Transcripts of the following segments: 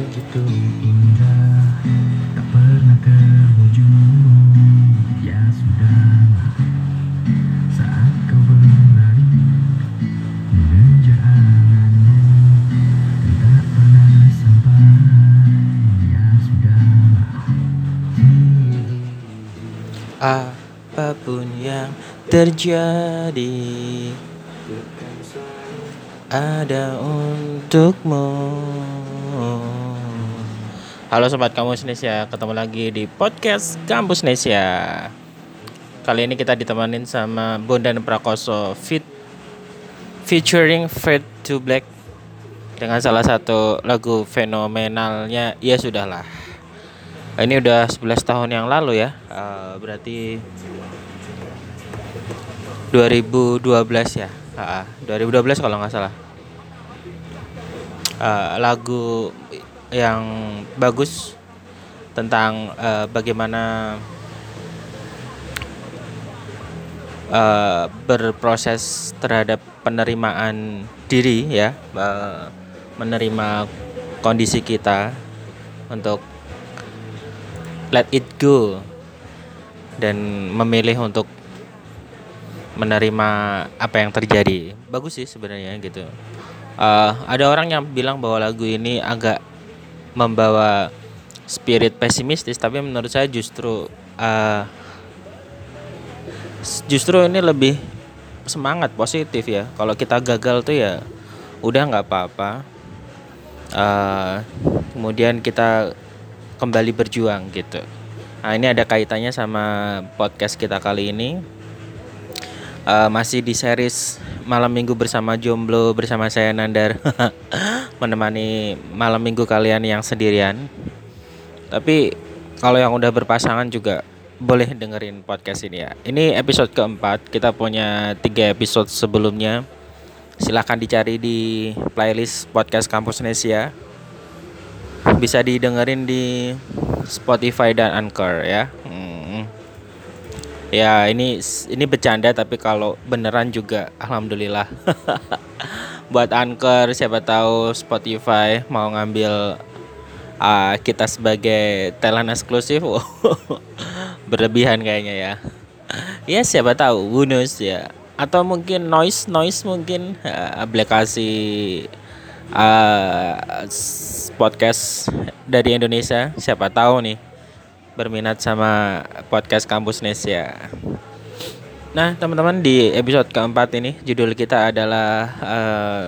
begitu indah. Tak pernah terwujud. Ya sudahlah Saat kau berlari Mengejar anganmu tak pernah sampai. Ya sudahlah Apa pun yang terjadi ada untukmu. Halo sobat Kampus Nesia, ketemu lagi di podcast Kampus Nesia. Kali ini kita ditemanin sama Bondan Prakoso fit featuring Fade to Black dengan salah satu lagu fenomenalnya Ya Sudahlah. Ini udah 11 tahun yang lalu ya. Eh, berarti 2012 ya. Ah, 2012 kalau nggak salah. Eh, lagu yang bagus tentang eh, bagaimana eh, berproses terhadap penerimaan diri ya, eh, menerima kondisi kita untuk let it go dan memilih untuk menerima apa yang terjadi. Bagus sih sebenarnya gitu. Eh, ada orang yang bilang bahwa lagu ini agak membawa spirit pesimistis, tapi menurut saya justru s- justru ini lebih semangat positif ya. Kalau kita gagal tuh ya udah nggak apa-apa. Eh, kemudian kita kembali berjuang gitu. Nah ini ada kaitannya sama podcast kita kali ini. Eh, masih di series malam minggu bersama jomblo bersama saya Nandar menemani malam minggu kalian yang sendirian. Tapi kalau yang udah berpasangan juga boleh dengerin podcast ini ya. Ini episode keempat. Kita punya tiga episode sebelumnya. Silahkan dicari di playlist podcast Kampus Nesia. Bisa didengerin di Spotify dan Anchor ya. Hmm. Ya ini ini bercanda tapi kalau beneran juga alhamdulillah. Buat Anchor siapa tahu Spotify mau ngambil ah, kita sebagai talent eksklusif. Berlebihan kayaknya ya. Ya siapa tahu knows ya. Atau mungkin noise noise mungkin ah, aplikasi s- podcast dari Indonesia siapa tahu nih berminat sama podcast Kampus Nesia. Nah, teman-teman di episode keempat ini judul kita adalah eh,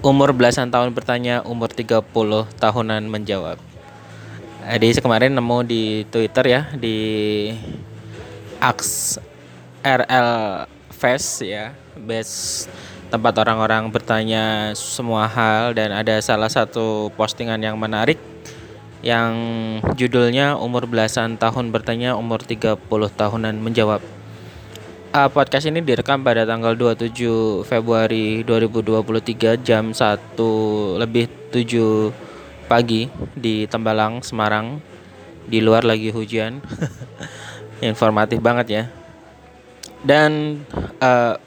umur belasan tahun bertanya, umur 30 tahunan menjawab. Jadi kemarin nemu di Twitter ya di Ax RL Fest ya, best tempat orang-orang bertanya semua hal dan ada salah satu postingan yang menarik yang judulnya umur belasan tahun bertanya umur 30 tahunan menjawab. Ah, podcast ini direkam pada tanggal 27 Februari 2023 jam 1 lebih 7 pagi di Tembalang, Semarang. Di luar lagi hujan. Informatif banget ya. Dan eh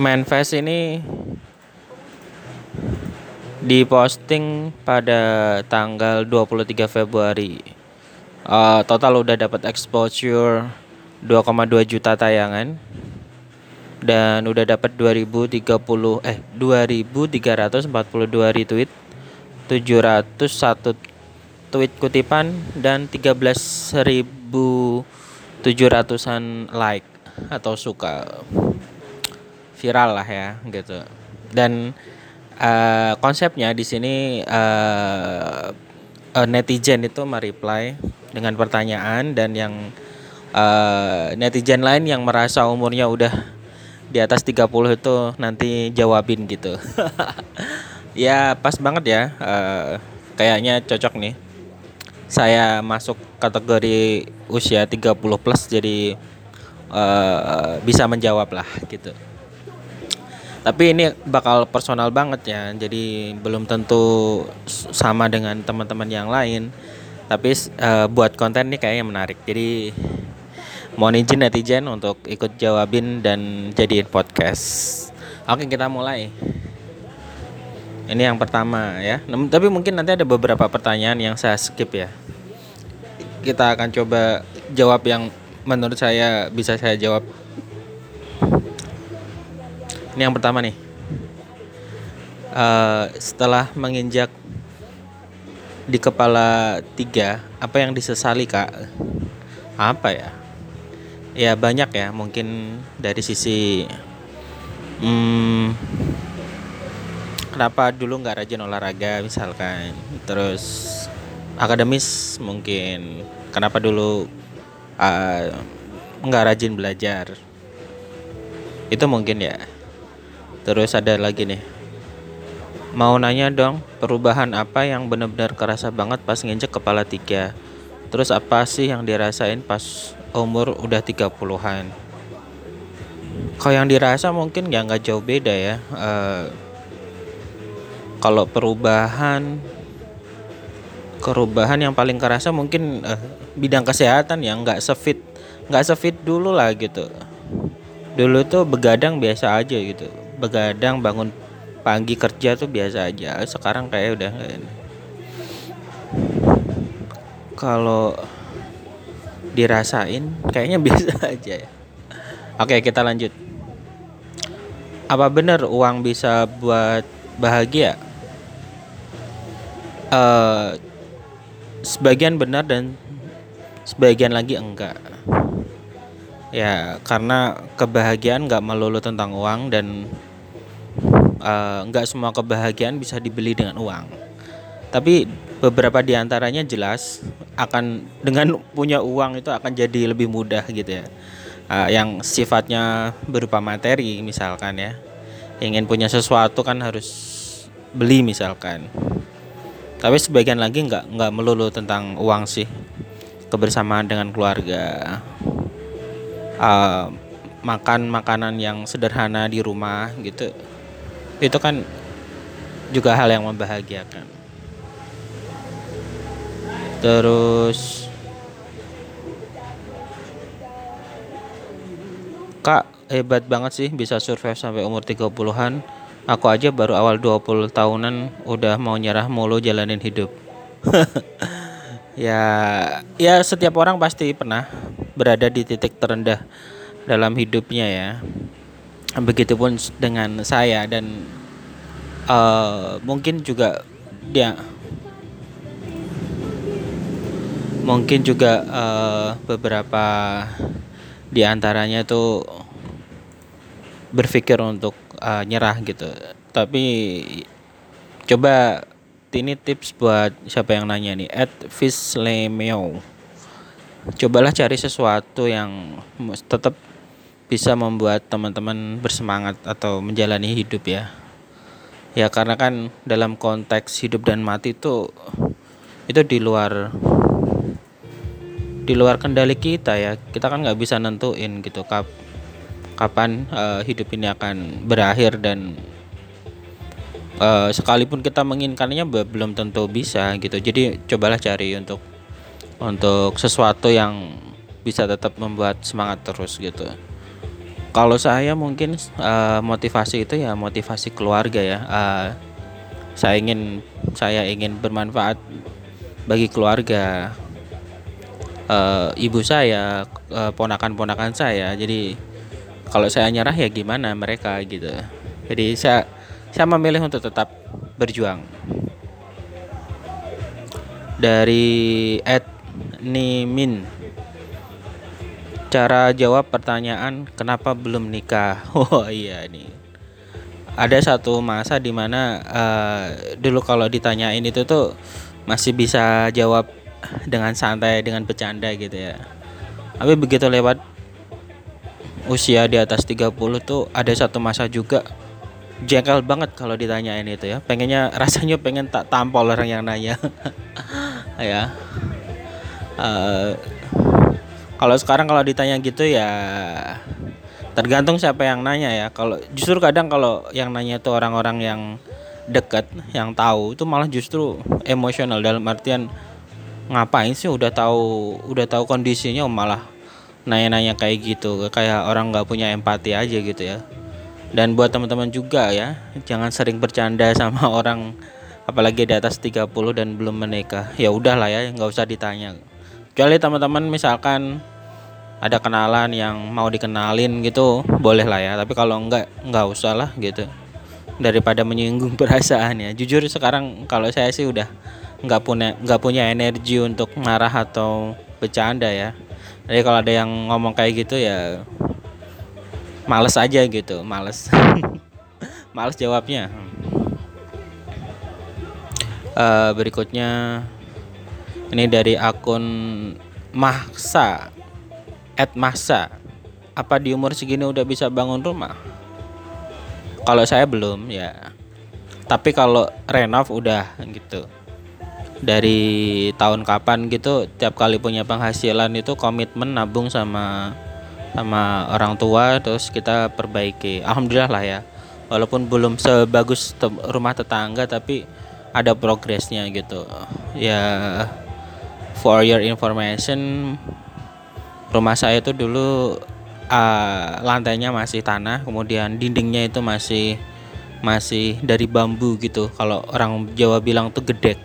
Manfest ini diposting pada tanggal 23 Februari. Eh, total udah dapat exposure 2,2 juta tayangan dan udah dapat 2030 eh 2342 retweet, 701 tweet kutipan dan 13.700-an like atau suka viral lah ya gitu. Dan eh, konsepnya di sini eh, eh, netizen itu mereply dengan pertanyaan dan yang eh, netizen lain yang merasa umurnya udah di atas 30 itu nanti jawabin gitu. ya pas banget ya. eh, kayaknya cocok nih. Saya masuk kategori usia 30 plus jadi eh, bisa menjawab lah gitu. Tapi ini bakal personal banget ya. Jadi belum tentu sama dengan teman-teman yang lain. Tapi eh, buat konten nih kayaknya menarik. Jadi mohon izin netizen untuk ikut jawabin dan jadiin podcast. Oke, kita mulai. Ini yang pertama ya. Tapi mungkin nanti ada beberapa pertanyaan yang saya skip ya. Kita akan coba jawab yang menurut saya bisa saya jawab. Ini yang pertama nih. Eh, setelah menginjak di kepala tiga, apa yang disesali kak? Apa ya? Ya banyak ya. Mungkin dari sisi hmm, kenapa dulu nggak rajin olahraga misalkan. Terus akademis mungkin. Kenapa dulu uh, rajin belajar? Itu mungkin ya. Terus ada lagi nih. Mau nanya dong, perubahan apa yang benar-benar kerasa banget pas nginjek kepala tiga? Terus apa sih yang dirasain pas umur udah 30-an? Kalau yang dirasa mungkin ya nggak jauh beda ya. Eh, kalau perubahan perubahan yang paling kerasa mungkin eh, bidang kesehatan yang nggak sefit nggak sefit dulu lah gitu. Dulu tuh begadang biasa aja gitu. Begadang bangun pagi kerja tuh biasa aja. Sekarang kayak udah. Kalau dirasain kayaknya biasa aja ya. Oke, kita lanjut. Apa benar uang bisa buat bahagia? Eh sebagian benar dan sebagian lagi enggak. Ya, karena kebahagiaan nggak melulu tentang uang dan eh, nggak semua kebahagiaan bisa dibeli dengan uang. Tapi beberapa di antaranya jelas akan dengan punya uang itu akan jadi lebih mudah gitu ya. Eh, yang sifatnya berupa materi misalkan ya. Ingin punya sesuatu kan harus beli misalkan. Tapi sebagian lagi nggak nggak melulu tentang uang sih. Kebersamaan dengan keluarga, eh, makan makanan yang sederhana di rumah gitu. Itu kan juga hal yang membahagiakan. Terus Kak hebat banget sih bisa survive sampai umur 30-an. Aku aja baru awal 20 tahunan udah mau nyerah mulu jalanin hidup. Ya, ya setiap orang pasti pernah berada di titik terendah dalam hidupnya ya. Begitupun dengan saya dan eh, mungkin juga dia mungkin juga eh, beberapa di antaranya tuh berpikir untuk eh, nyerah gitu. Tapi coba ini tips buat siapa yang nanya nih, at Fislemeo. Cobalah cari sesuatu yang tetap bisa membuat teman-teman bersemangat atau menjalani hidup ya. Ya karena kan dalam konteks hidup dan mati itu itu di luar di luar kendali kita ya. Kita kan nggak bisa nentuin gitu kap kapan eh, hidup ini akan berakhir dan eh, sekalipun kita menginginkannya be- belum tentu bisa gitu. Jadi cobalah cari untuk untuk sesuatu yang bisa tetap membuat semangat terus gitu. Kalau saya mungkin eh, motivasi itu ya motivasi keluarga ya. Eh, saya ingin saya ingin bermanfaat bagi keluarga eh, ibu saya, eh, ponakan-ponakan saya. Jadi kalau saya nyerah ya gimana mereka gitu. Jadi saya saya memilih untuk tetap berjuang. Dari Ed Nimin Cara jawab pertanyaan kenapa belum nikah? Oh iya nih. Ada satu masa di mana eh, dulu kalau ditanyain itu tuh masih bisa jawab dengan santai dengan bercanda gitu ya. Tapi begitu lewat usia di atas 30 tuh ada satu masa juga jengkel banget kalau ditanyain itu ya. Pengennya rasanya pengen tak tampol orang yang nanya. ya. Eh, kalau sekarang kalau ditanya gitu ya tergantung siapa yang nanya ya. Kalau justru kadang kalau yang nanya itu orang-orang yang dekat, yang tahu itu malah justru emosional. Dalam artian ngapain sih udah tahu udah tahu kondisinya malah nanya-nanya kayak gitu. Kayak orang nggak punya empati aja gitu ya. Dan buat teman-teman juga ya jangan sering bercanda sama orang apalagi di atas 30 dan belum menikah. Ya udahlah ya nggak usah ditanya. Kecuali teman-teman misalkan ada kenalan yang mau dikenalin gitu boleh lah ya. Tapi kalau enggak nggak usah lah gitu. Daripada menyinggung perasaan ya jujur sekarang kalau saya sih udah nggak punya nggak punya energi untuk marah atau bercanda ya. Jadi kalau ada yang ngomong kayak gitu ya males aja gitu males. Males jawabnya. Uh, berikutnya ini dari akun Mahsa at Mahsa apa di umur segini udah bisa bangun rumah? Kalau saya belum ya. Tapi kalau renov udah gitu. Dari tahun kapan gitu tiap kali punya penghasilan itu komitmen nabung sama sama orang tua terus kita perbaiki. Alhamdulillah lah ya. Walaupun belum sebagus te rumah tetangga tapi ada progresnya gitu. Ya for your information rumah saya itu dulu uh, lantainya masih tanah kemudian dindingnya itu masih masih dari bambu gitu. Kalau orang Jawa bilang tuh gedek.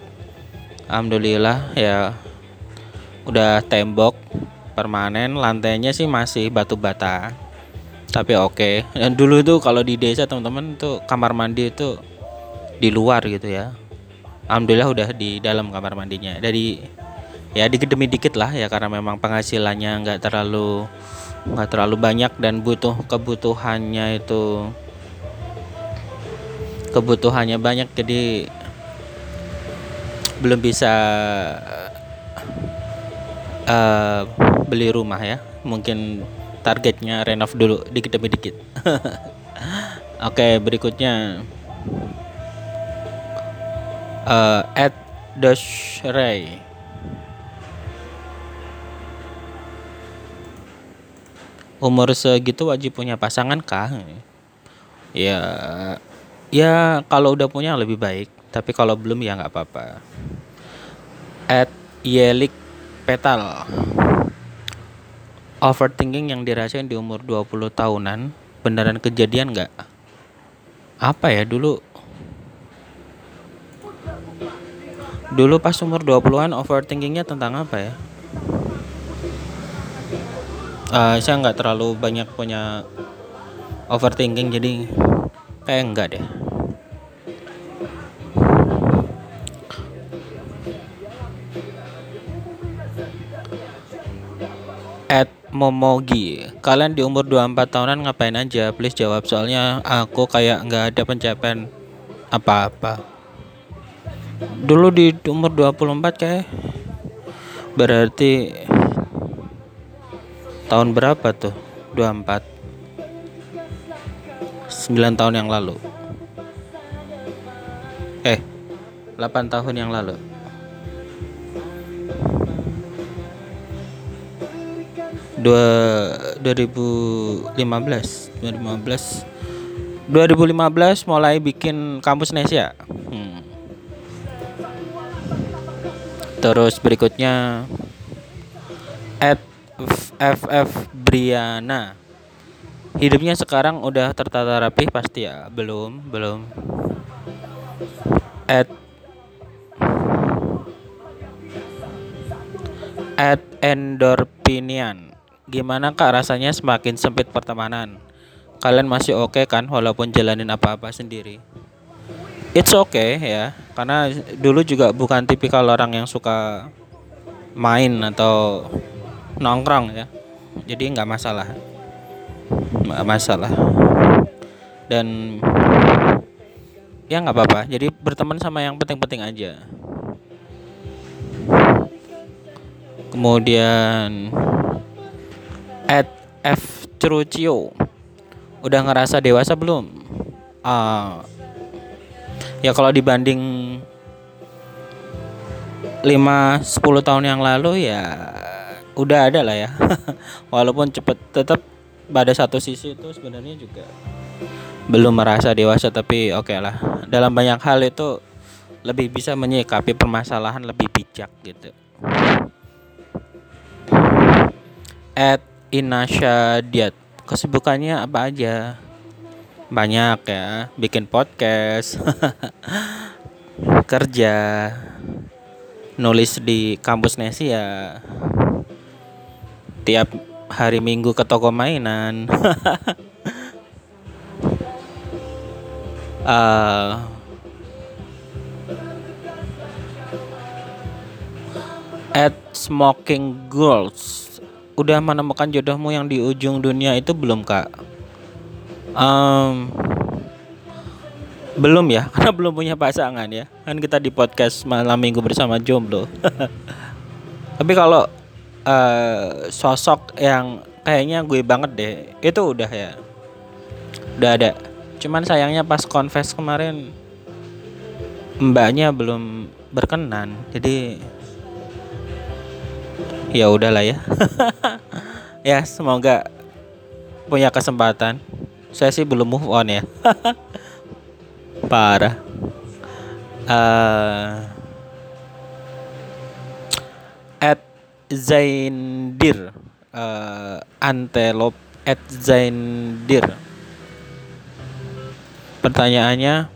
Alhamdulillah ya udah tembok permanen lantainya sih masih batu bata. Tapi oke. Okay. dan dulu itu kalau di desa teman-teman tuh kamar mandi itu di luar gitu ya. Alhamdulillah udah di dalam kamar mandinya. Dari ya dikit demi dikit lah ya karena memang penghasilannya nggak terlalu nggak terlalu banyak dan butuh kebutuhannya itu kebutuhannya banyak jadi belum bisa uh, beli rumah ya. Mungkin targetnya renov dulu dikit demi dikit. Oke berikutnya uh, at Dash umur segitu wajib punya pasangan kah? Ya ya kalau udah punya lebih baik tapi kalau belum ya nggak apa-apa. At Yelik Petal. Overthinking yang dirasain di umur 20 tahunan beneran kejadian nggak? Apa ya dulu? Dulu pas umur 20-an overthinkingnya tentang apa ya uh, saya nggak terlalu banyak punya overthinking jadi kayak enggak deh. At Momogi Kalian di umur 24 tahunan ngapain aja? Please jawab soalnya aku kayak nggak ada pencapaian apa-apa. Dulu di umur 24 kayak Berarti Tahun berapa tuh? 24 9 tahun yang lalu. Eh 8 tahun yang lalu. Dua 2015 2015 2015 mulai bikin kampus Nesia hmm. terus berikutnya at FF Briana hidupnya sekarang udah tertata rapi pasti ya belum belum at at endorpinian Gimana kak rasanya semakin sempit pertemanan? Kalian masih oke okay kan walaupun jalanin apa-apa sendiri? It's okay ya, karena dulu juga bukan tipikal orang yang suka main atau nongkrong ya. Jadi nggak masalah, nggak masalah. Dan ya nggak apa-apa. Jadi berteman sama yang penting-penting aja. Kemudian at F Trucio udah ngerasa dewasa belum uh, ya kalau dibanding 5 10 tahun yang lalu ya udah ada lah ya. Walaupun cepet tetap pada satu sisi itu sebenarnya juga belum merasa dewasa tapi oke okay lah. Dalam banyak hal itu lebih bisa menyikapi permasalahan lebih bijak gitu. At Inasya Diat kesibukannya apa aja? Banyak ya bikin podcast kerja nulis di kampus Nesi ya tiap hari minggu ke toko mainan. Uh, at smoking girls. Udah menemukan jodohmu yang di ujung dunia itu belum kak? Um, belum ya karena belum punya pasangan ya. Kan kita di podcast malam minggu bersama jomblo. Tapi kalau uh, sosok yang kayaknya gue banget deh. Itu udah ya? Udah ada. Cuman sayangnya pas confess kemarin mbaknya belum berkenan. Jadi ya udahlah ya. Ya semoga punya kesempatan. Saya sih belum move on ya. Parah. Uh, Zaindir. Uh, antelope at Zaindir. Pertanyaannya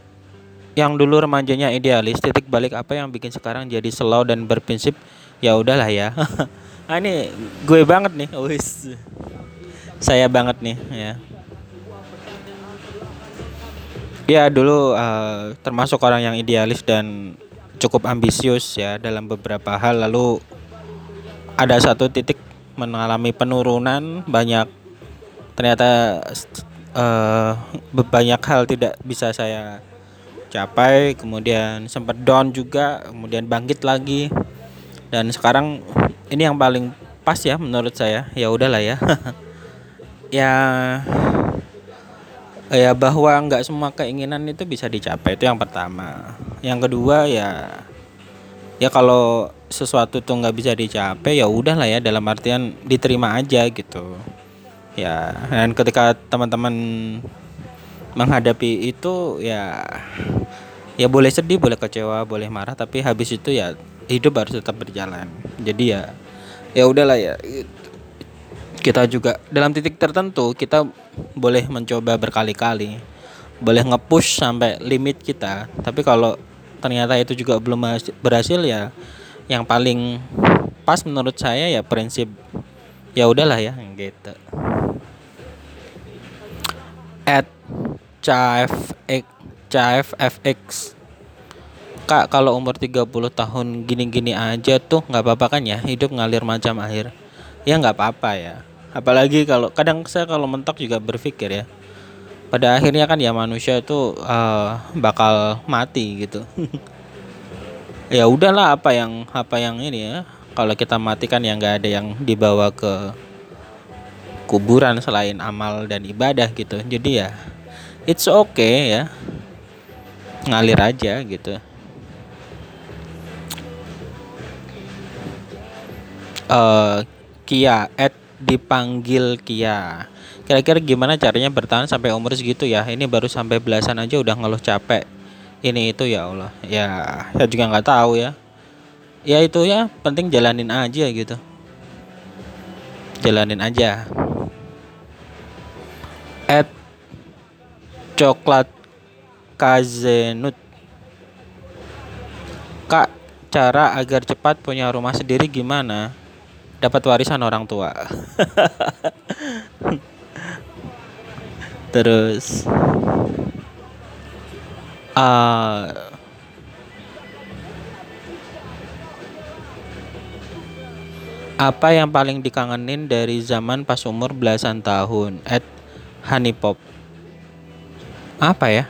yang dulu remajanya idealis titik balik apa yang bikin sekarang jadi slow dan berprinsip? Ya udahlah ya. Ah ini gue banget nih. Wis. Saya banget nih ya. Ya dulu uh, termasuk orang yang idealis dan cukup ambisius ya dalam beberapa hal. Lalu ada satu titik mengalami penurunan banyak ternyata uh, banyak hal tidak bisa saya capai kemudian sempat down juga kemudian bangkit lagi. Dan sekarang ini yang paling pas ya menurut saya ya udahlah ya. Ya ya bahwa nggak semua keinginan itu bisa dicapai itu yang pertama. Yang kedua ya ya kalau sesuatu tuh nggak bisa dicapai ya udahlah ya dalam artian diterima aja gitu. Ya dan ketika teman-teman menghadapi itu ya ya boleh sedih boleh kecewa boleh marah tapi habis itu ya hidup harus tetap berjalan. Jadi ya ya udahlah ya kita juga dalam titik tertentu kita boleh mencoba berkali-kali boleh nge-push sampai limit kita. Tapi kalau ternyata itu juga belum berhasil ya yang paling pas menurut saya ya prinsip ya udahlah ya gitu. At CFX CFFX Kak kalau umur 30 tahun gini-gini aja tuh nggak apa-apa kan ya hidup ngalir macam air ya nggak apa-apa ya. Apalagi kalau kadang saya kalau mentok juga berpikir ya pada akhirnya kan ya manusia itu uh, bakal mati gitu ya udahlah apa yang apa yang ini ya kalau kita mati kan ya nggak ada yang dibawa ke kuburan selain amal dan ibadah gitu jadi ya it's okay ya ngalir aja gitu uh, Kia at dipanggil Kia. Kira-kira gimana caranya bertahan sampai umur segitu ya? Ini baru sampai belasan aja udah ngeluh capek. Ini itu ya Allah. Ya, saya juga nggak tahu ya. Ya itu ya, penting jalanin aja gitu. Jalanin aja. At coklat kazenut. Kak, cara agar cepat punya rumah sendiri gimana? dapat warisan orang tua terus uh, apa yang paling dikangenin dari zaman pas umur belasan tahun at Honeypop apa ya?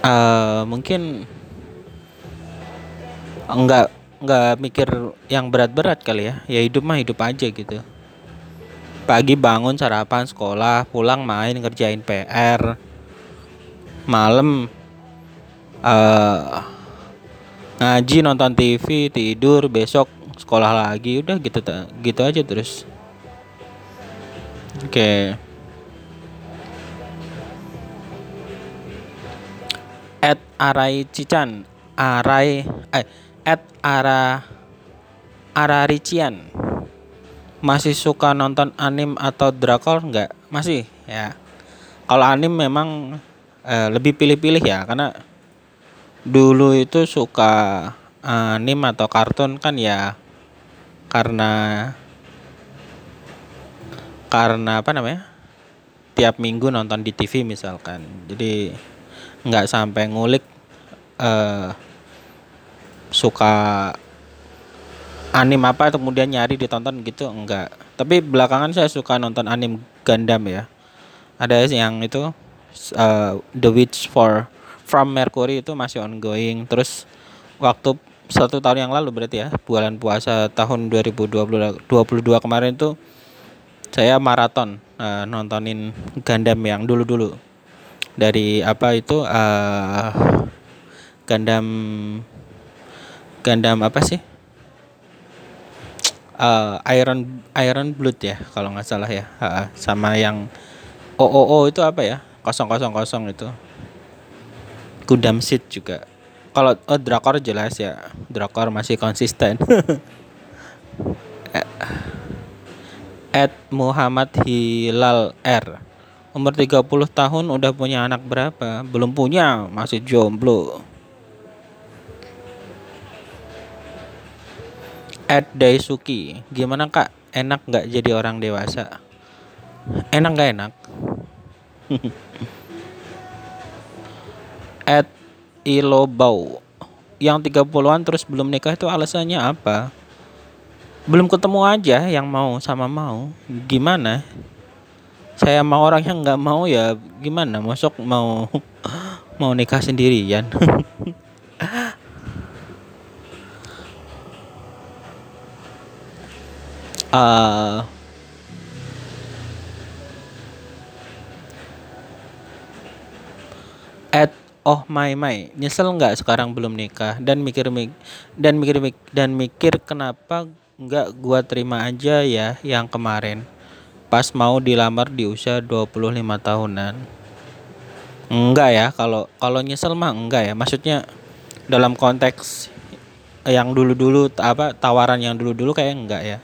Uh, mungkin enggak nggak mikir yang berat-berat kali ya. Ya hidup mah hidup aja gitu. Pagi bangun sarapan sekolah pulang main ngerjain PR malam. Uh, ngaji nonton TV tidur besok sekolah lagi. Udah gitu gitu aja terus. Oke. Okay. at Arai Cican Arai eh at ara Ararician. Masih suka nonton anim atau drakor? Nggak. Masih ya. Kalau anim memang uh, lebih pilih-pilih ya karena dulu itu suka anim atau kartun kan ya karena karena apa namanya tiap minggu nonton di TV misalkan. Jadi nggak sampai ngulik uh, suka anim apa kemudian nyari ditonton gitu enggak. Tapi belakangan saya suka nonton anim Gundam ya. Ada yang itu uh, The Witch for From Mercury itu masih ongoing. Terus waktu satu tahun yang lalu berarti ya bulan puasa tahun 2022 kemarin itu saya maraton uh, nontonin Gundam yang dulu-dulu. Dari apa itu uh, Gundam Gundam apa sih? Uh, Iron Iron Blood ya kalau nggak salah ya uh, sama yang OOO itu apa ya kosong kosong kosong itu. Gundam Seed juga. Kalau oh, Drakor jelas ya. Drakor masih konsisten. Ed Muhammad Hilal R. Umur 30 tahun udah punya anak berapa? Belum punya masih jomblo. Ed Daisuki gimana kak? Enak nggak jadi orang dewasa? Enak nggak enak Ed Ilobau. Yang 30-an terus belum nikah itu alasannya apa? Belum ketemu aja yang mau sama mau. Gimana? Saya mau orang yang nggak mau ya gimana? Masuk mau mau nikah sendirian. Uh, at oh my my nyesel nggak sekarang belum nikah? Dan mikir mik dan mikir mik dan mikir kenapa nggak gua terima aja ya yang kemarin? Pas mau dilamar di usia 25 tahunan. Enggak ya kalau kalau nyesel mah enggak ya. Maksudnya dalam konteks yang dulu-dulu apa tawaran yang dulu-dulu kayak enggak ya.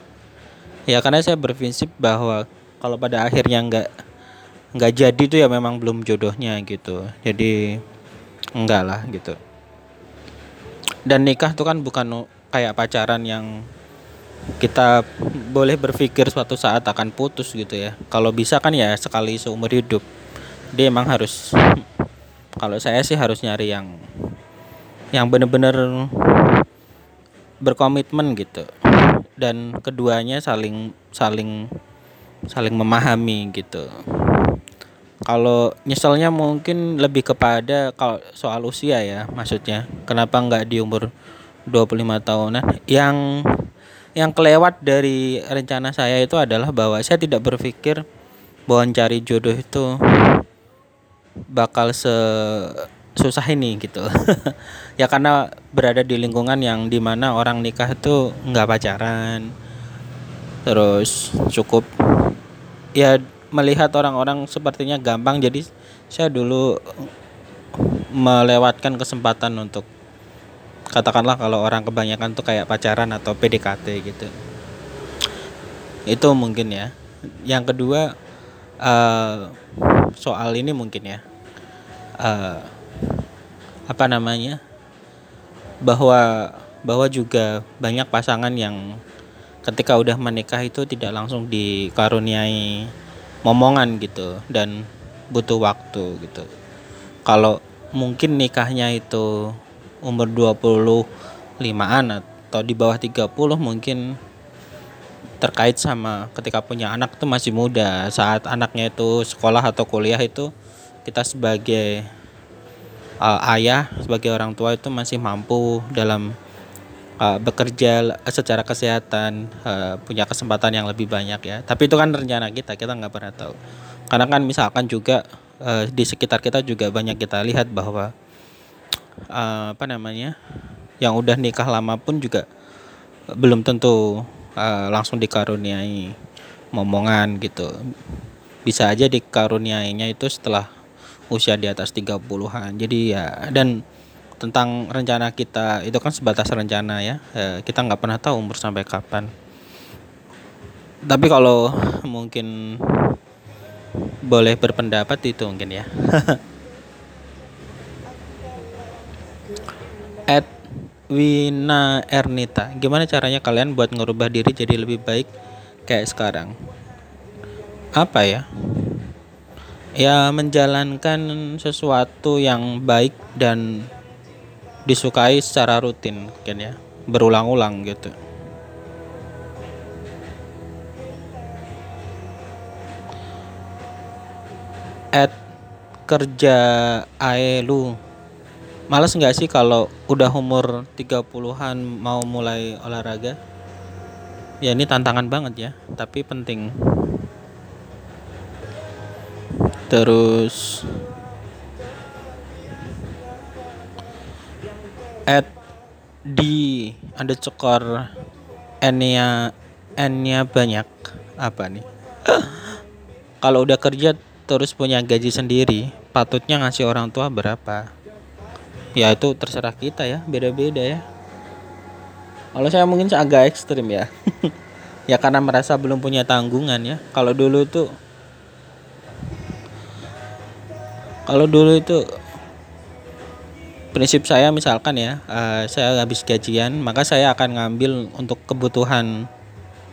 Ya karena saya berprinsip bahwa kalau pada akhirnya enggak enggak jadi tuh ya memang belum jodohnya gitu. Jadi enggak lah gitu dan nikah tuh kan bukan kayak pacaran yang kita boleh berpikir suatu saat akan putus gitu ya. Kalau bisa kan ya sekali seumur hidup. Dia emang harus kalau saya sih harus nyari yang yang bener-bener berkomitmen gitu. Dan keduanya saling saling saling memahami gitu. Kalau nyeselnya mungkin lebih kepada kalau soal usia ya maksudnya. Kenapa nggak di umur 25 tahunan yang yang kelewat dari rencana saya itu adalah bahwa saya tidak berpikir bahwa cari jodoh itu bakal se susah ini gitu ya karena berada di lingkungan yang di mana orang nikah itu nggak pacaran terus cukup ya melihat orang-orang sepertinya gampang jadi saya dulu melewatkan kesempatan untuk katakanlah kalau orang kebanyakan tuh kayak pacaran atau PDKT gitu. Itu mungkin ya. Yang kedua uh, soal ini mungkin ya. Uh, apa namanya? Bahwa bahwa juga banyak pasangan yang ketika udah menikah itu tidak langsung dikaruniai momongan gitu dan butuh waktu gitu. Kalau mungkin nikahnya itu umur 25-an atau di bawah 30 mungkin terkait sama ketika punya anak tuh masih muda. Saat anaknya itu sekolah atau kuliah itu kita sebagai uh, ayah sebagai orang tua itu masih mampu dalam uh, bekerja secara kesehatan uh, punya kesempatan yang lebih banyak ya. Tapi itu kan rencana kita kita nggak pernah tahu. Karena kan misalkan juga uh, di sekitar kita juga banyak kita lihat bahwa uh, apa namanya yang udah nikah lama pun juga belum tentu uh, langsung dikaruniai momongan gitu. Bisa aja dikaruniainya itu setelah usia di atas 30-an jadi ya dan tentang rencana kita. Itu kan sebatas rencana ya. E, kita nggak pernah tahu umur sampai kapan. Tapi kalau mungkin boleh berpendapat itu mungkin ya. At Wina Ernita gimana caranya kalian buat ngerubah diri jadi lebih baik kayak sekarang? Apa ya? Ya menjalankan sesuatu yang baik dan disukai secara rutin mungkin ya? Berulang-ulang gitu. At kerja aelu males nggak sih kalau udah umur 30-an mau mulai olahraga? Ya ini tantangan banget ya tapi penting. Terus at di ada cekor n-nya n-nya banyak. Apa nih? Kalau udah kerja terus punya gaji sendiri patutnya ngasih orang tua berapa? Ya itu terserah kita ya beda-beda ya. Kalau saya mungkin agak ekstrim ya. Ya karena merasa belum punya tanggungan ya. Kalau dulu tuh kalau dulu itu prinsip saya misalkan ya uh, saya habis gajian maka saya akan ngambil untuk kebutuhan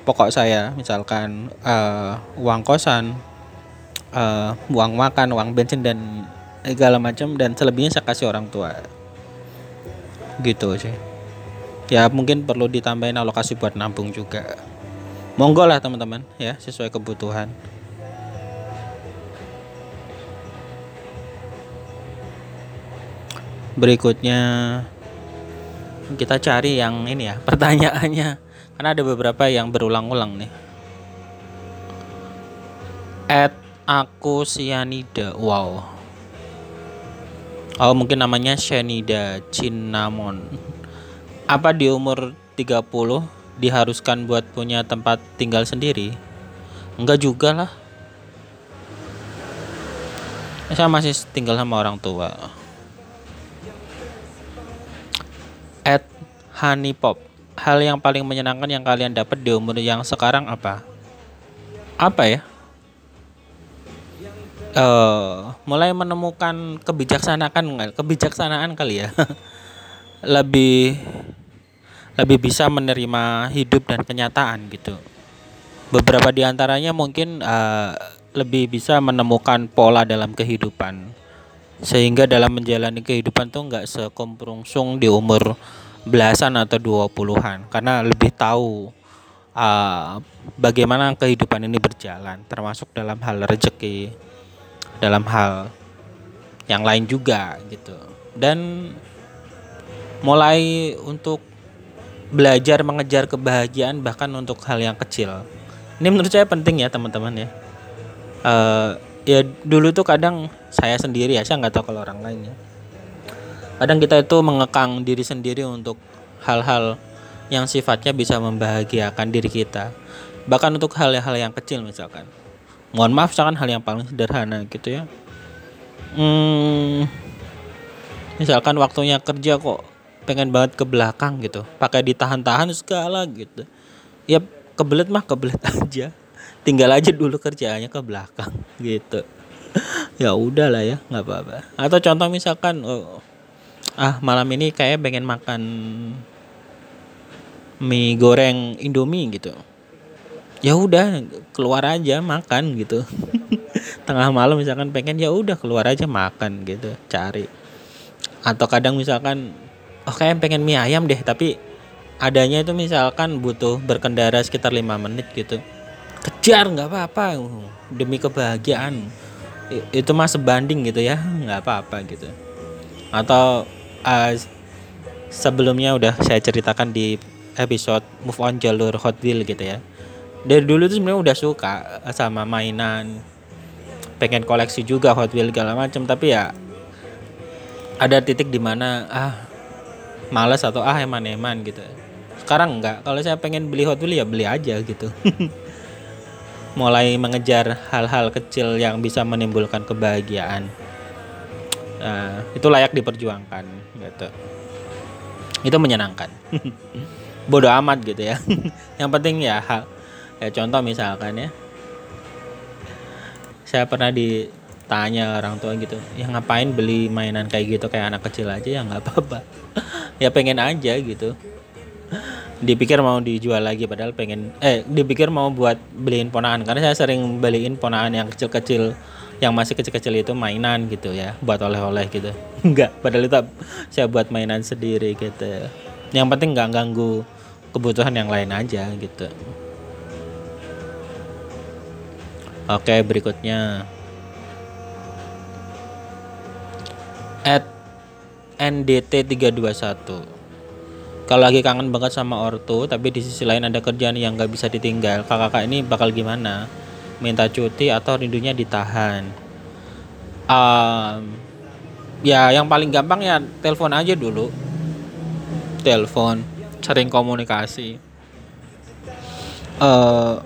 pokok saya. Misalkan uh, uang kosan uh, uang makan uang bensin dan segala macam dan selebihnya saya kasih orang tua. Gitu sih. Ya mungkin perlu ditambahin alokasi buat nabung juga. Monggo lah teman-teman ya sesuai kebutuhan berikutnya kita cari yang ini ya pertanyaannya. Karena ada beberapa yang berulang-ulang nih. At aku sianida wow. Oh mungkin namanya Shanida Cinnamon. Apa di umur 30 diharuskan buat punya tempat tinggal sendiri? Enggak juga lah. Saya masih tinggal sama orang tua at honeypop. Hal yang paling menyenangkan yang kalian dapat di umur yang sekarang apa? Apa ya? Uh, mulai menemukan kebijaksanaan kebijaksanaan kali ya. Lebih lebih bisa menerima hidup dan kenyataan gitu. Beberapa di antaranya mungkin uh, lebih bisa menemukan pola dalam kehidupan sehingga dalam menjalani kehidupan tuh nggak sekomprungsung di umur belasan atau dua puluhan. Karena lebih tahu uh, bagaimana kehidupan ini berjalan termasuk dalam hal rezeki dalam hal yang lain juga gitu. Dan mulai untuk belajar mengejar kebahagiaan bahkan untuk hal yang kecil. Ini menurut saya penting ya teman-teman ya. Uh, ya dulu tuh kadang saya sendiri ya saya nggak tahu kalau orang lain ya. Kadang kita itu mengekang diri sendiri untuk hal-hal yang sifatnya bisa membahagiakan diri kita. Bahkan untuk hal-hal yang kecil misalkan. Mohon maaf misalkan hal yang paling sederhana gitu ya. Hmm, misalkan waktunya kerja kok pengen banget ke belakang gitu. Pakai ditahan-tahan segala gitu. Ya kebelet mah kebelet aja tinggal aja dulu kerjaannya ke belakang gitu. Ya udah lah ya nggak apa-apa. Atau contoh misalkan oh, ah malam ini kayak pengen makan mie goreng indomie gitu. Ya udah keluar aja makan gitu. Tengah malam misalkan pengen ya udah keluar aja makan gitu cari. Atau kadang misalkan oh kayak pengen mie ayam deh tapi adanya itu misalkan butuh berkendara sekitar lima menit gitu kejar nggak apa-apa. Demi kebahagiaan. Itu mah sebanding gitu ya. Nggak apa-apa gitu. Atau uh, sebelumnya udah saya ceritakan di episode move on jalur Hot Wheel gitu ya. Dari dulu tuh sebenarnya udah suka sama mainan. Pengen koleksi juga Hot Wheel segala macam tapi ya ada titik di mana ah males atau ah eman-eman gitu. Sekarang enggak kalau saya pengen beli Hot Wheel ya beli aja gitu mulai mengejar hal-hal kecil yang bisa menimbulkan kebahagiaan. Nah, itu layak diperjuangkan gitu. Itu menyenangkan. Bodoh amat gitu ya. Yang penting ya hal ya contoh misalkan ya. Saya pernah ditanya orang tua gitu ya ngapain beli mainan kayak gitu kayak anak kecil aja ya nggak apa-apa. Ya pengen aja gitu dipikir mau dijual lagi padahal pengen eh dipikir mau buat beliin ponakan. Karena saya sering beliin ponakan yang kecil-kecil yang masih kecil-kecil itu mainan gitu ya buat oleh-oleh gitu. Enggak padahal itu saya buat mainan sendiri gitu. Yang penting nggak ganggu kebutuhan yang lain aja gitu. Oke berikutnya. At NDT 321 kalau lagi kangen banget sama ortu tapi di sisi lain ada kerjaan yang nggak bisa ditinggal. Kakak-kakak ini bakal gimana? Minta cuti atau rindunya ditahan? Um, ya yang paling gampang ya telepon aja dulu. Telepon sering komunikasi. Uh,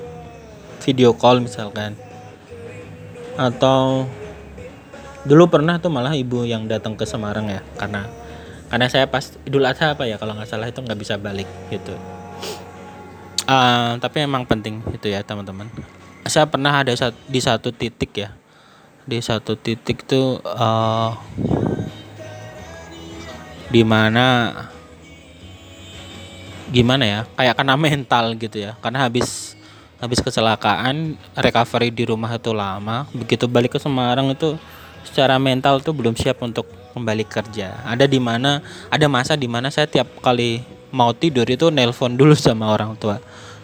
video call misalkan. Atau dulu pernah tuh malah ibu yang datang ke Semarang ya karena karena saya pas Idul Adha apa ya kalau nggak salah itu nggak bisa balik gitu. Uh, tapi emang penting itu ya teman-teman. Saya pernah ada di satu titik ya. Di satu titik tuh uh, di mana gimana ya kayak kena mental gitu ya. Karena habis habis kecelakaan recovery di rumah itu lama. Begitu balik ke Semarang itu secara mental tuh belum siap untuk kembali kerja. Ada di mana ada masa di mana saya tiap kali mau tidur itu nelpon dulu sama orang tua,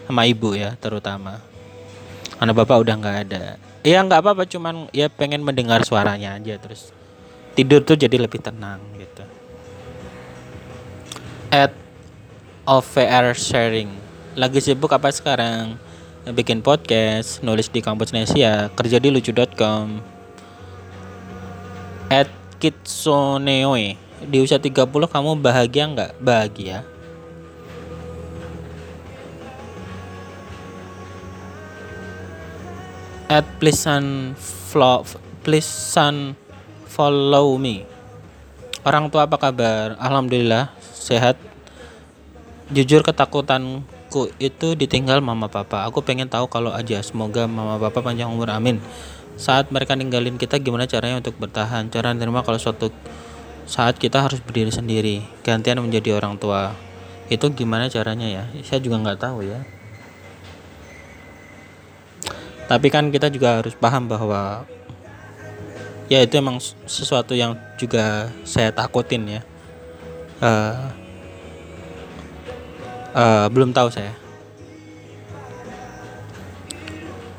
sama ibu ya terutama. Karena bapak udah nggak ada. Ya nggak apa-apa, cuman ya pengen mendengar suaranya aja terus tidur tuh jadi lebih tenang gitu. At OVR sharing. Lagi sibuk apa sekarang? Bikin podcast, nulis di kampus Nesia, kerja di lucu.com, at Kitsoneoe. Di usia 30 kamu bahagia nggak? Bahagia. At please follow please follow me orang tua apa kabar? Alhamdulillah sehat. Jujur ketakutanku itu ditinggal mama papa. Aku pengen tahu kalau aja. Semoga mama papa panjang umur. Amin saat mereka ninggalin kita gimana caranya untuk bertahan? Cara menerima kalau suatu saat kita harus berdiri sendiri gantian menjadi orang tua. Itu gimana caranya ya? Saya juga nggak tahu ya. Tapi kan kita juga harus paham bahwa ya itu emang sesuatu yang juga saya takutin ya. Uh, uh, belum tahu saya.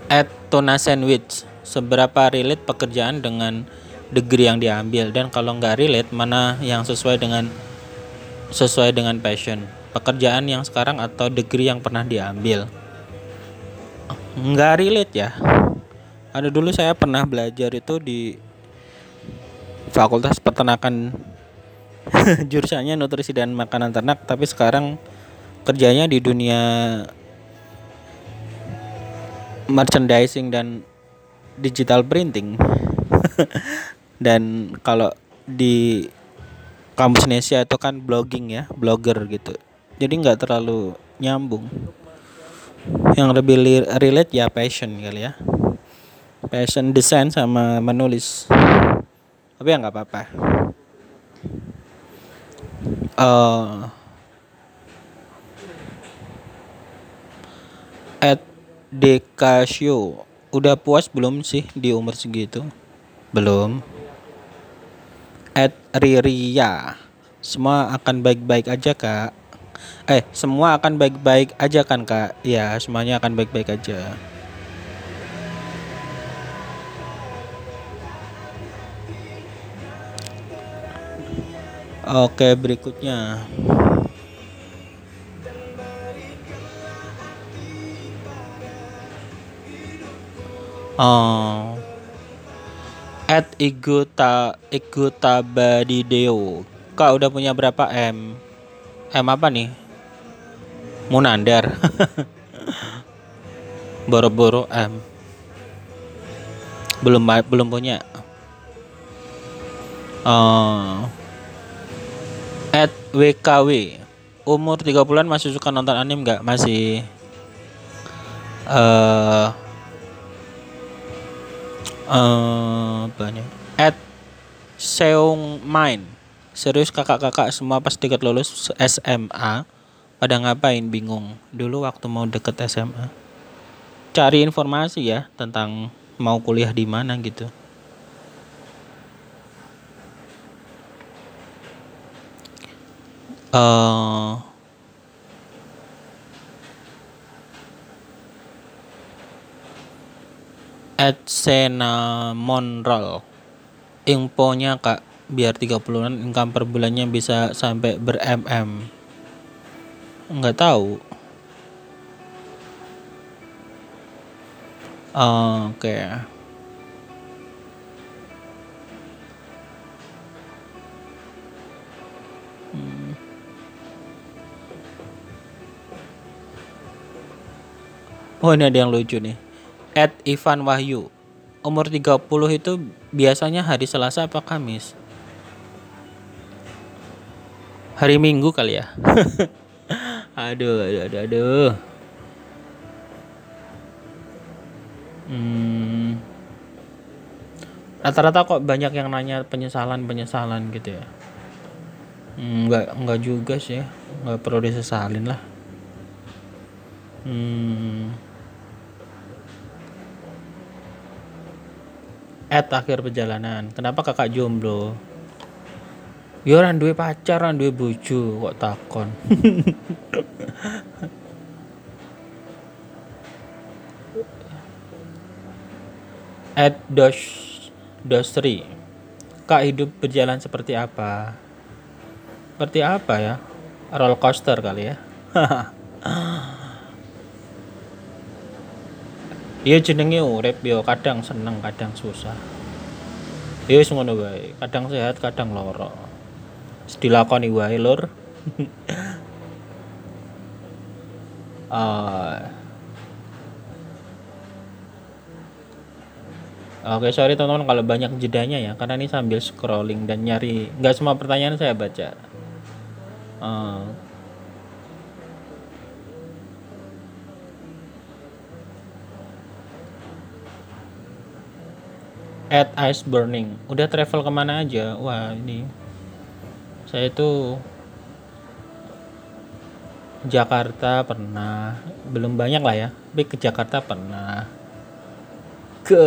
At tuna sandwich seberapa relate pekerjaan dengan degree yang diambil dan kalau nggak relate mana yang sesuai dengan sesuai dengan passion? Pekerjaan yang sekarang atau degree yang pernah diambil? Nggak relate ya. Ada dulu saya pernah belajar itu di fakultas peternakan. Jurusannya nutrisi dan makanan ternak tapi sekarang kerjanya di dunia merchandising dan digital printing. Dan kalau di kampus Indonesia itu kan blogging ya blogger gitu. Jadi nggak terlalu nyambung. Yang lebih relate ya passion kali ya. Passion desain sama menulis. Tapi ya nggak apa-apa. Uh, at Dekasio udah puas belum sih di umur segitu? Belum. At Riria. Semua akan baik-baik aja, Kak. Eh, semua akan baik-baik aja kan, Kak? Ya, semuanya akan baik-baik aja. Oke, berikutnya. Oh. At Iguta Igutabadideo. Kak udah punya berapa M? M apa nih? Munandar. Boro-boro M. Belum belum punya. Uh, at WKW umur 3 bulan masih suka nonton anime nggak masih uh, eh banyak at Seung Main. Serius kakak-kakak semua pas deket lulus SMA pada ngapain? Bingung. Dulu waktu mau deket SMA cari informasi ya tentang mau kuliah di mana gitu at Senamonroll infonya kak biar 30-an income per bulannya bisa sampai ber mm nggak tahu. Oke. Hmm. Oh ini ada yang lucu nih At Ivan Wahyu Umur 30 itu biasanya hari Selasa apa Kamis? Hari Minggu kali ya Aduh aduh aduh aduh Hmm. Rata-rata kok banyak yang nanya penyesalan-penyesalan gitu ya Hmm, Enggak, enggak juga sih Enggak perlu disesalin lah Hmm. At akhir perjalanan. Kenapa kakak jomblo? Ya orang duwe pacar, orang duwe bojo kok takon. At Dosh Dosri. Kak hidup berjalan seperti apa? Seperti apa ya? Roller coaster kali ya. Iya jenenge urip yo kadang seneng kadang susah. Ya wis ngono wae. Kadang sehat kadang lara. Dilakoni wae lur. Ah. Oke sorry teman-teman kalau banyak jedanya ya karena ini sambil scrolling dan nyari nggak semua pertanyaan saya baca. Ah. At ice burning. Udah travel ke mana aja? Wah ini. Saya itu Jakarta pernah. Belum banyak lah ya. Tapi ke Jakarta pernah. Ke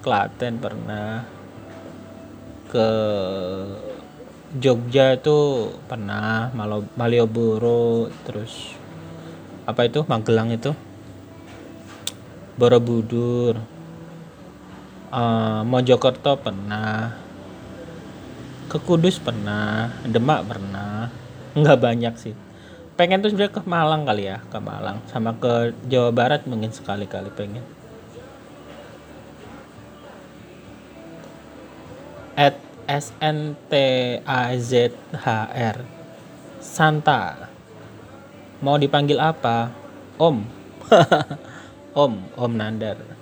Klaten pernah. Ke Jogja itu pernah. Malioboro terus apa itu? Magelang itu. Borobudur eh, Mojokerto pernah. Ke Kudus pernah. Demak pernah. Nggak banyak sih. Pengen tuh sebenarnya ke Malang kali ya ke Malang. Sama ke Jawa Barat mungkin sekali-kali pengen. At SNTAZHR Santa. Mau dipanggil apa? Om. Om Om Nandar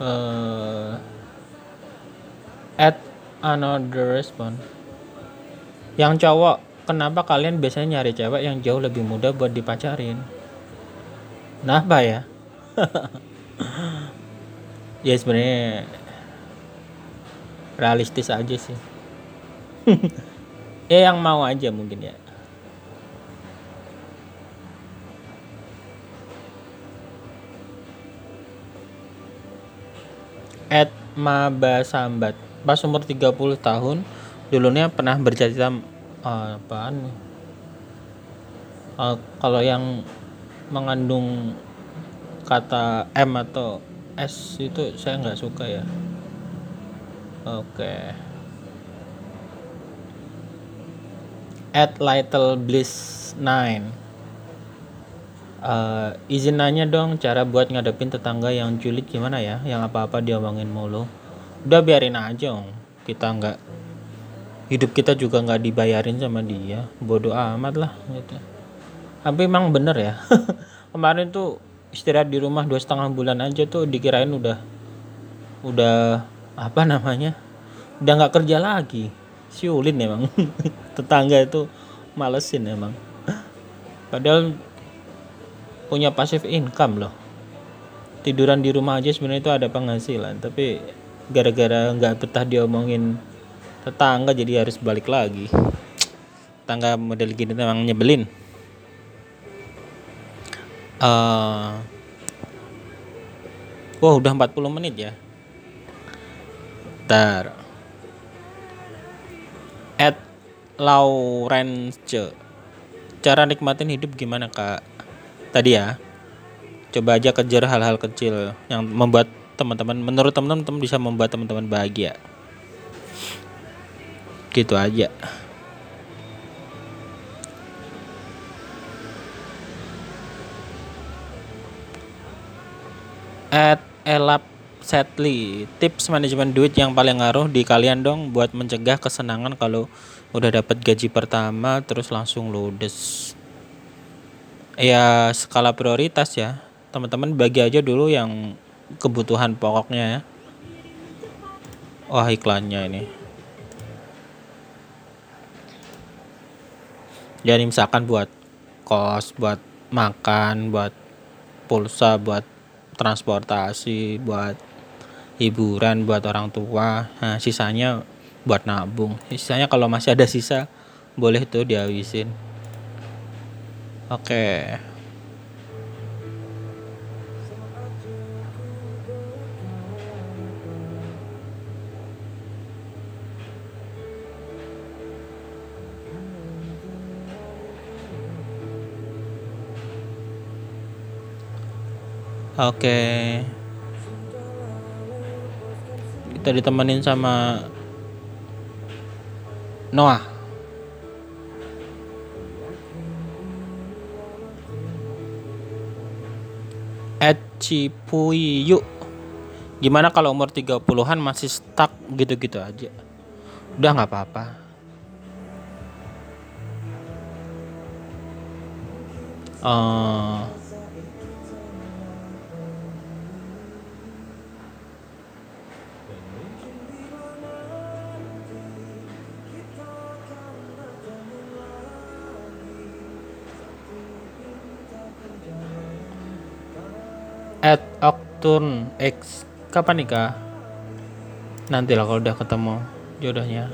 eh at another response. Yang cowok kenapa kalian biasanya nyari cewek yang jauh lebih muda buat dipacarin? Kenapa ya? Ya sebenarnya realistis aja sih. Ya yang mau aja mungkin ya at Maba Sambat pas umur 30 tahun dulunya pernah bercita-cita eh, apaan? Eh, kalau yang mengandung kata M atau S itu saya nggak suka ya. Oke. At Little Bliss 9 Eh, izin nanya dong cara buat ngadepin tetangga yang julid gimana ya? Yang apa-apa diomongin mulu. Udah biarin aja om. Kita nggak hidup kita juga nggak dibayarin sama dia. Bodoh amat lah gitu. Tapi emang bener ya. Kemarin tuh istirahat di rumah dua setengah bulan aja tuh dikirain udah udah apa namanya? Udah nggak kerja lagi. Siulin emang. Tetangga itu malesin emang. Padahal punya passive income loh. Tiduran di rumah aja sebenarnya itu ada penghasilan tapi gara-gara nggak betah diomongin tetangga jadi harus balik lagi. Tetangga model gini memang nyebelin. Uh, Wah udah 40 menit ya. Ntar At Laurence Cara nikmatin hidup gimana kak? Tadi ya. Coba aja kejar hal-hal kecil Yang membuat teman-teman Menurut teman-teman bisa membuat teman-teman bahagia. Gitu aja. At Elap Setli, tips manajemen duit yang paling ngaruh di kalian dong buat mencegah kesenangan kalau udah dapat gaji pertama terus langsung ludes. Ya skala prioritas ya. Teman-teman bagi aja dulu yang kebutuhan pokoknya ya. Wah iklannya ini. Jadi misalkan buat kos, buat makan, buat pulsa, buat transportasi, buat hiburan, buat orang tua. Nah, sisanya buat nabung. Sisanya kalau masih ada sisa boleh tuh dihabisin. Oke. Oke. Kita ditemenin sama Noah. Cipuyu. Gimana kalau umur 30-an masih stuck gitu-gitu aja? Udah nggak apa-apa. Uh, at Octun X. Kapan nikah? Nanti lah kalau udah ketemu jodohnya.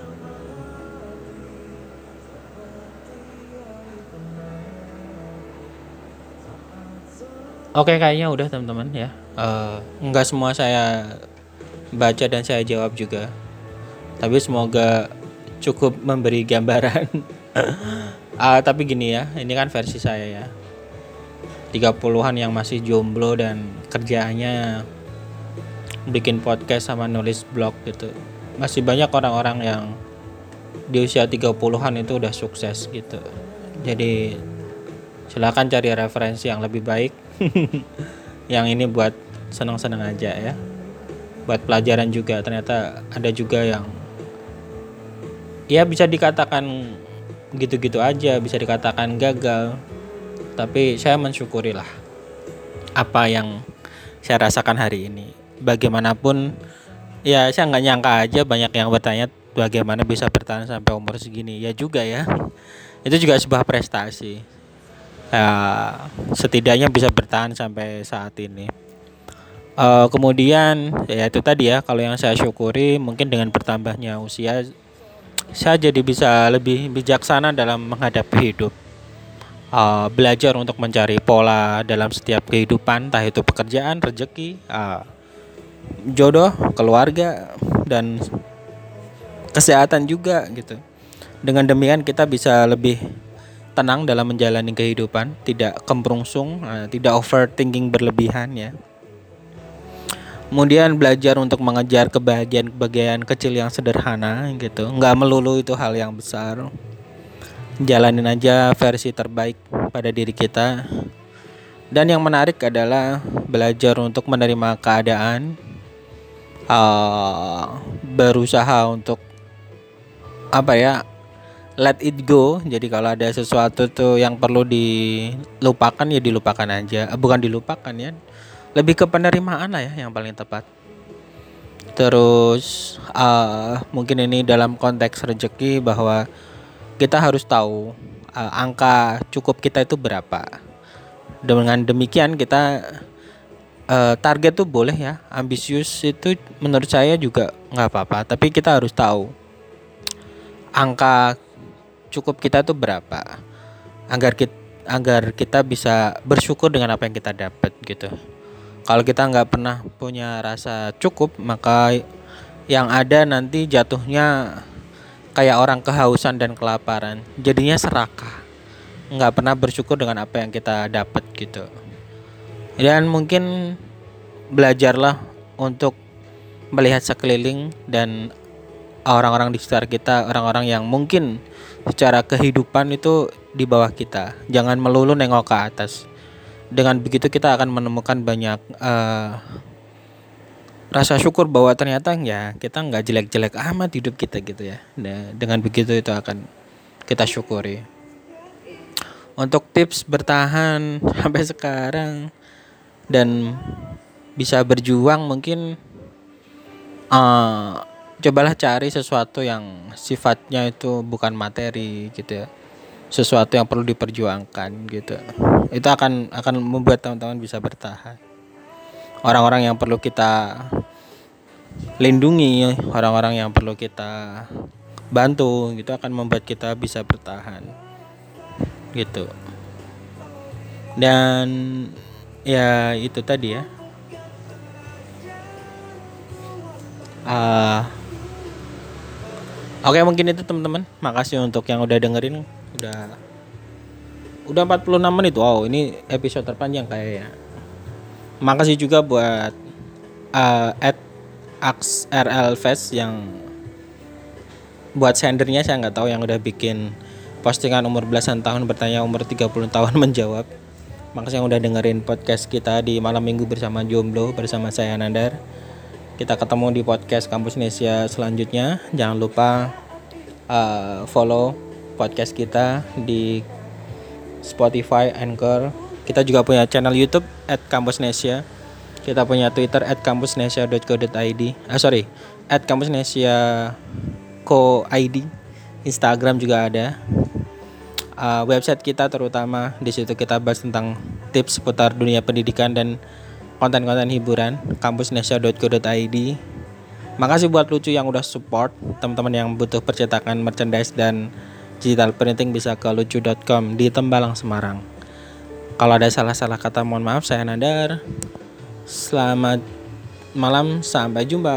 Oke kayaknya udah teman-teman ya. Uh, semua saya baca dan saya jawab juga. Tapi semoga cukup memberi gambaran. Uh, tapi gini ya ini kan versi saya ya 30-an yang masih jomblo dan kerjaannya bikin podcast sama nulis blog gitu. Masih banyak orang-orang yang di usia 30-an itu udah sukses gitu. Jadi silakan cari referensi yang lebih baik. yang ini buat senang-senang aja ya. Buat pelajaran juga ternyata ada juga yang ya bisa dikatakan gitu-gitu aja, bisa dikatakan gagal, tapi saya mensyukuri lah apa yang saya rasakan hari ini. Bagaimanapun ya saya nggak nyangka aja banyak yang bertanya bagaimana bisa bertahan sampai umur segini. Ya juga ya. Itu juga sebuah prestasi. Ya, setidaknya bisa bertahan sampai saat ini. Uh, kemudian ya itu tadi ya kalau yang saya syukuri mungkin dengan bertambahnya usia saya jadi bisa lebih bijaksana dalam menghadapi hidup uh, belajar untuk mencari pola dalam setiap kehidupan, entah itu pekerjaan, rezeki, uh, jodoh, keluarga, dan kesehatan juga gitu. Dengan demikian kita bisa lebih tenang dalam menjalani kehidupan, tidak kemprungsung, uh, tidak overthinking berlebihan ya. Kemudian belajar untuk mengejar kebahagiaan-kebahagiaan kecil yang sederhana gitu, nggak melulu itu hal yang besar jalanin aja versi terbaik pada diri kita. Dan yang menarik adalah belajar untuk menerima keadaan uh, berusaha untuk apa ya let it go. Jadi kalau ada sesuatu tuh yang perlu dilupakan ya dilupakan aja. Eh, bukan dilupakan ya lebih ke penerimaan lah ya yang paling tepat. Terus uh, mungkin ini dalam konteks rezeki bahwa kita harus tahu uh, angka cukup kita itu berapa. Dengan demikian kita uh, target tuh boleh ya, ambisius itu menurut saya juga nggak apa-apa. Tapi kita harus tahu angka cukup kita tuh berapa agar kita agar kita bisa bersyukur dengan apa yang kita dapat gitu. Kalau kita nggak pernah punya rasa cukup, maka yang ada nanti jatuhnya kayak orang kehausan dan kelaparan. Jadinya serakah. Nggak pernah bersyukur dengan apa yang kita dapat gitu. Dan mungkin belajarlah untuk melihat sekeliling dan orang-orang di sekitar kita, orang-orang yang mungkin secara kehidupan itu di bawah kita. Jangan melulu nengok ke atas dengan begitu kita akan menemukan banyak uh, rasa syukur bahwa ternyata ya kita nggak jelek-jelek amat hidup kita gitu ya. Nah, dengan begitu itu akan kita syukuri. Untuk tips bertahan sampai sekarang dan bisa berjuang mungkin uh, cobalah cari sesuatu yang sifatnya itu bukan materi gitu ya sesuatu yang perlu diperjuangkan gitu itu akan akan membuat teman-teman bisa bertahan orang-orang yang perlu kita lindungi orang-orang yang perlu kita bantu gitu akan membuat kita bisa bertahan gitu. Dan ya itu tadi ya. Uh, Oke mungkin itu teman-teman. Makasih untuk yang udah dengerin. Udah udah 46 menit. Wow ini episode terpanjang kayaknya makasih juga buat uh, at RL Fest yang buat sendernya saya nggak tahu yang udah bikin postingan umur belasan tahun bertanya umur 30 tahun menjawab makasih yang udah dengerin podcast kita di malam minggu bersama Jomblo bersama saya Nandar kita ketemu di podcast Kampus Indonesia selanjutnya jangan lupa uh, follow podcast kita di Spotify, Anchor. Kita juga punya channel YouTube at Kampusnesia. Kita punya Twitter at kampusnesia.co.id. Ah sorry, at. Instagram juga ada. Uh, website kita terutama di situ kita bahas tentang tips seputar dunia pendidikan dan konten-konten hiburan kampusnesia.co.id makasih buat lucu yang udah support teman-teman yang butuh percetakan merchandise dan digital printing bisa ke lucu.com di Tembalang Semarang. Kalau ada salah-salah kata mohon maaf saya Nadar. Selamat malam, sampai jumpa.